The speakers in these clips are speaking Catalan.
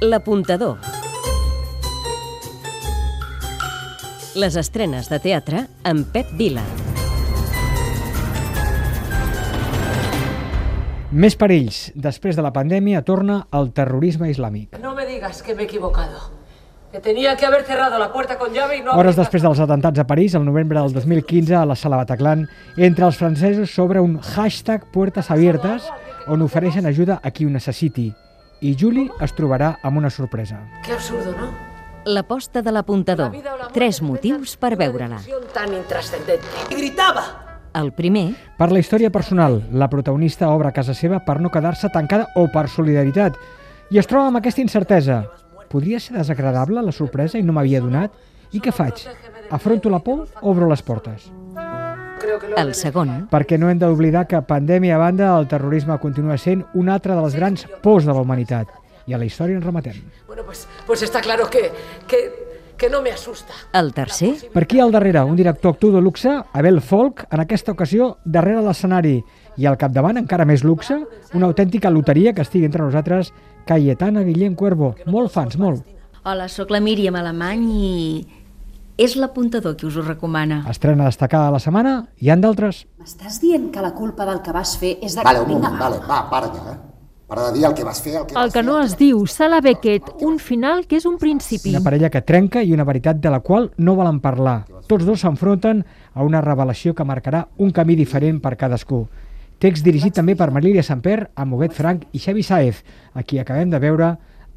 L'apuntador. Les estrenes de teatre amb Pep Vila. Més perills. Després de la pandèmia torna el terrorisme islàmic. No me digas que me he equivocado. Que tenía que haber cerrado la puerta con llave y no... Hores després dels atentats a París, el novembre del 2015, a la sala Bataclan, entre els francesos s'obre un hashtag Puertas Abiertes on ofereixen ajuda a qui ho necessiti. I Juli es trobarà amb una sorpresa. Qué absurdo, ¿no? L'aposta de l'apuntador. Tres motius per veure-la. Tan intrascendente. Y gritaba. El primer, Per la història personal, la protagonista obre casa seva per no quedar-se tancada o per solidaritat. I es troba amb aquesta incertesa. Podria ser desagradable la sorpresa i no m'havia donat? I què faig? Afronto la por o obro les portes? El segon, Perquè no hem d'oblidar que, pandèmia a banda, el terrorisme continua sent una altra de les grans pors de la humanitat. I a la història ens rematem. Bueno, pues, pues está claro que, que, que no me asusta. el tercer, Per aquí al darrere, un director actor de luxe, Abel Folk, en aquesta ocasió darrere l'escenari. I al capdavant, encara més luxe, una autèntica loteria que estigui entre nosaltres, Cayetana Guillem Cuervo. Molt fans, molt. Hola, sóc la Míriam Alemany i és l'apuntador qui us ho recomana. Estrena destacada de la setmana, hi han d'altres. M'estàs dient que la culpa del que vas fer és de... Vale, un moment, va. vale, va, para ja, eh? Para de dir el que vas fer, el que El que fer, no es diu Sala Beckett, un final que és un principi. Una parella que trenca i una veritat de la qual no volen parlar. Tots dos s'enfronten a una revelació que marcarà un camí diferent per cadascú. Text dirigit també per Marília Samper, Amoguet Frank i Xavi Saez, a qui acabem de veure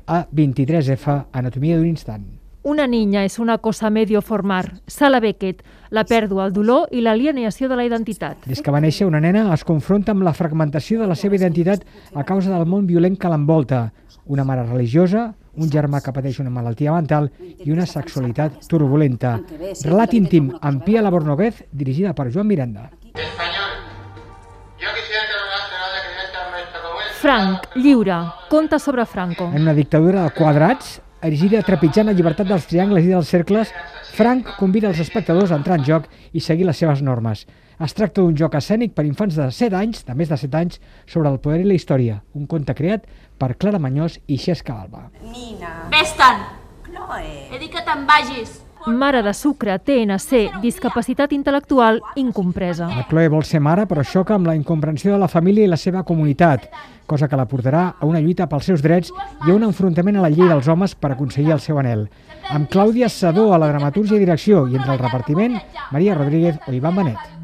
a 23F, Anatomia d'un instant. Una niña és una cosa medio formar. Sala Beckett, la pèrdua, el dolor i l'alienació de la identitat. Des que va néixer, una nena es confronta amb la fragmentació de la seva identitat a causa del món violent que l'envolta. Una mare religiosa, un germà que pateix una malaltia mental i una sexualitat turbulenta. Relat íntim amb Pia Labornoguez, dirigida per Joan Miranda. Frank, lliure, conta sobre Franco. En una dictadura de quadrats, erigida trepitjant la llibertat dels triangles i dels cercles, Frank convida els espectadors a entrar en joc i seguir les seves normes. Es tracta d'un joc escènic per infants de 7 anys, de més de 7 anys, sobre el poder i la història, un conte creat per Clara Mañós i Xesca Alba. Vés-te'n! He dit que te'n vagis. Mare de sucre, TNC, discapacitat intel·lectual incompresa. La Chloe vol ser mare, però xoca amb la incomprensió de la família i la seva comunitat, cosa que la portarà a una lluita pels seus drets i a un enfrontament a la llei dels homes per aconseguir el seu anel. Amb Clàudia Sadó a la dramatúrgia i direcció i entre el repartiment, Maria Rodríguez o Ivan Benet.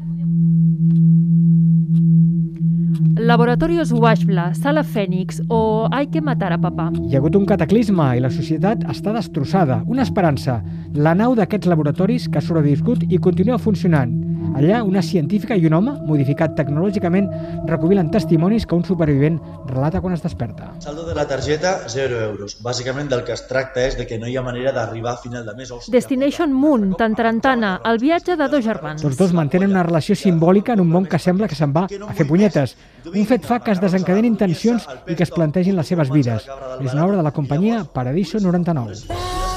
Laboratorios Washbla, Sala Fènix o Hay que matar a papà. Hi ha hagut un cataclisme i la societat està destrossada. Una esperança, la nau d'aquests laboratoris que ha sobreviscut i continua funcionant. Allà, una científica i un home, modificat tecnològicament, recopilen testimonis que un supervivent relata quan es desperta. Saldo de la targeta, 0 euros. Bàsicament del que es tracta és de que no hi ha manera d'arribar a final de mes. Hòstia, Destination Moon, Tantarantana, el viatge de dos germans. Tots dos mantenen una relació simbòlica en un món que sembla que se'n va a fer punyetes. Un fet fa que es desencadenin tensions i que es plantegin les seves vides. És una obra de la companyia Paradiso 99.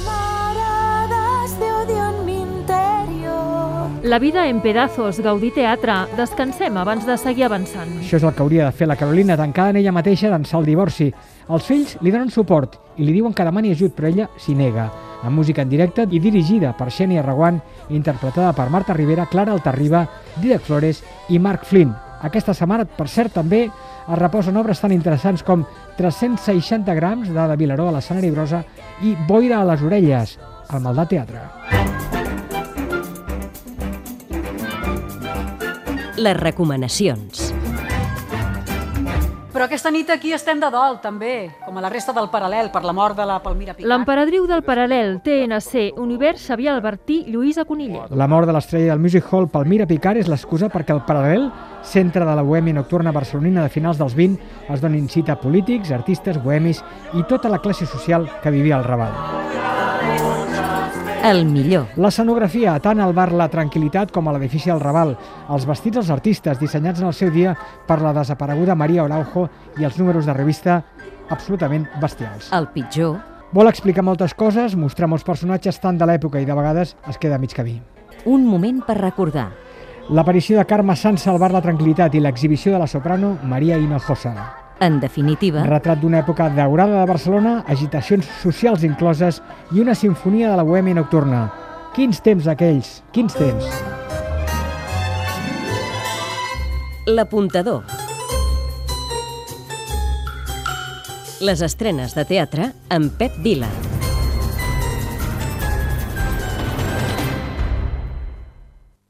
La vida en pedazos, Gaudí Teatre. Descansem abans de seguir avançant. Això és el que hauria de fer la Carolina, tancada en ella mateixa d'ençà el divorci. Els fills li donen suport i li diuen que demani ajut, però ella s'hi nega. Amb música en directe i dirigida per Xènia Raguant, interpretada per Marta Rivera, Clara Altarriba, Dídac Flores i Marc Flynn. Aquesta setmana, per cert, també es reposen obres tan interessants com 360 grams d'Ada Vilaró a l'escenari brosa i Boira a les orelles, al Maldà Teatre. Les recomanacions. Però aquesta nit aquí estem de dol, també, com a la resta del paral·lel, per la mort de la Palmira Picat. L'emperadriu del paral·lel, TNC, Univers Xavier Albertí, Lluïsa Conillet. La mort de l'estrella del Music Hall Palmira Picard és l'excusa perquè el Paral·lel, centre de la bohèmia nocturna barcelonina de finals dels 20, es donin cita a polítics, artistes, bohemis i tota la classe social que vivia al Raval. El millor. L'escenografia, tant al bar La Tranquilitat com a l'edifici del Raval, els vestits dels artistes dissenyats en el seu dia per la desapareguda Maria Araujo i els números de revista absolutament bestials. El pitjor. Vol explicar moltes coses, mostrar molts personatges tant de l'època i de vegades es queda a mig camí. Un moment per recordar. L'aparició de Carme Sansa al bar La Tranquilitat i l'exhibició de la soprano Maria Hinojosa. En definitiva, Retrat d'una època daurada de Barcelona, agitacions socials incloses i una sinfonia de la bohèmia nocturna. Quins temps aquells, quins temps. L'apuntador. Les estrenes de teatre amb Pep Vila.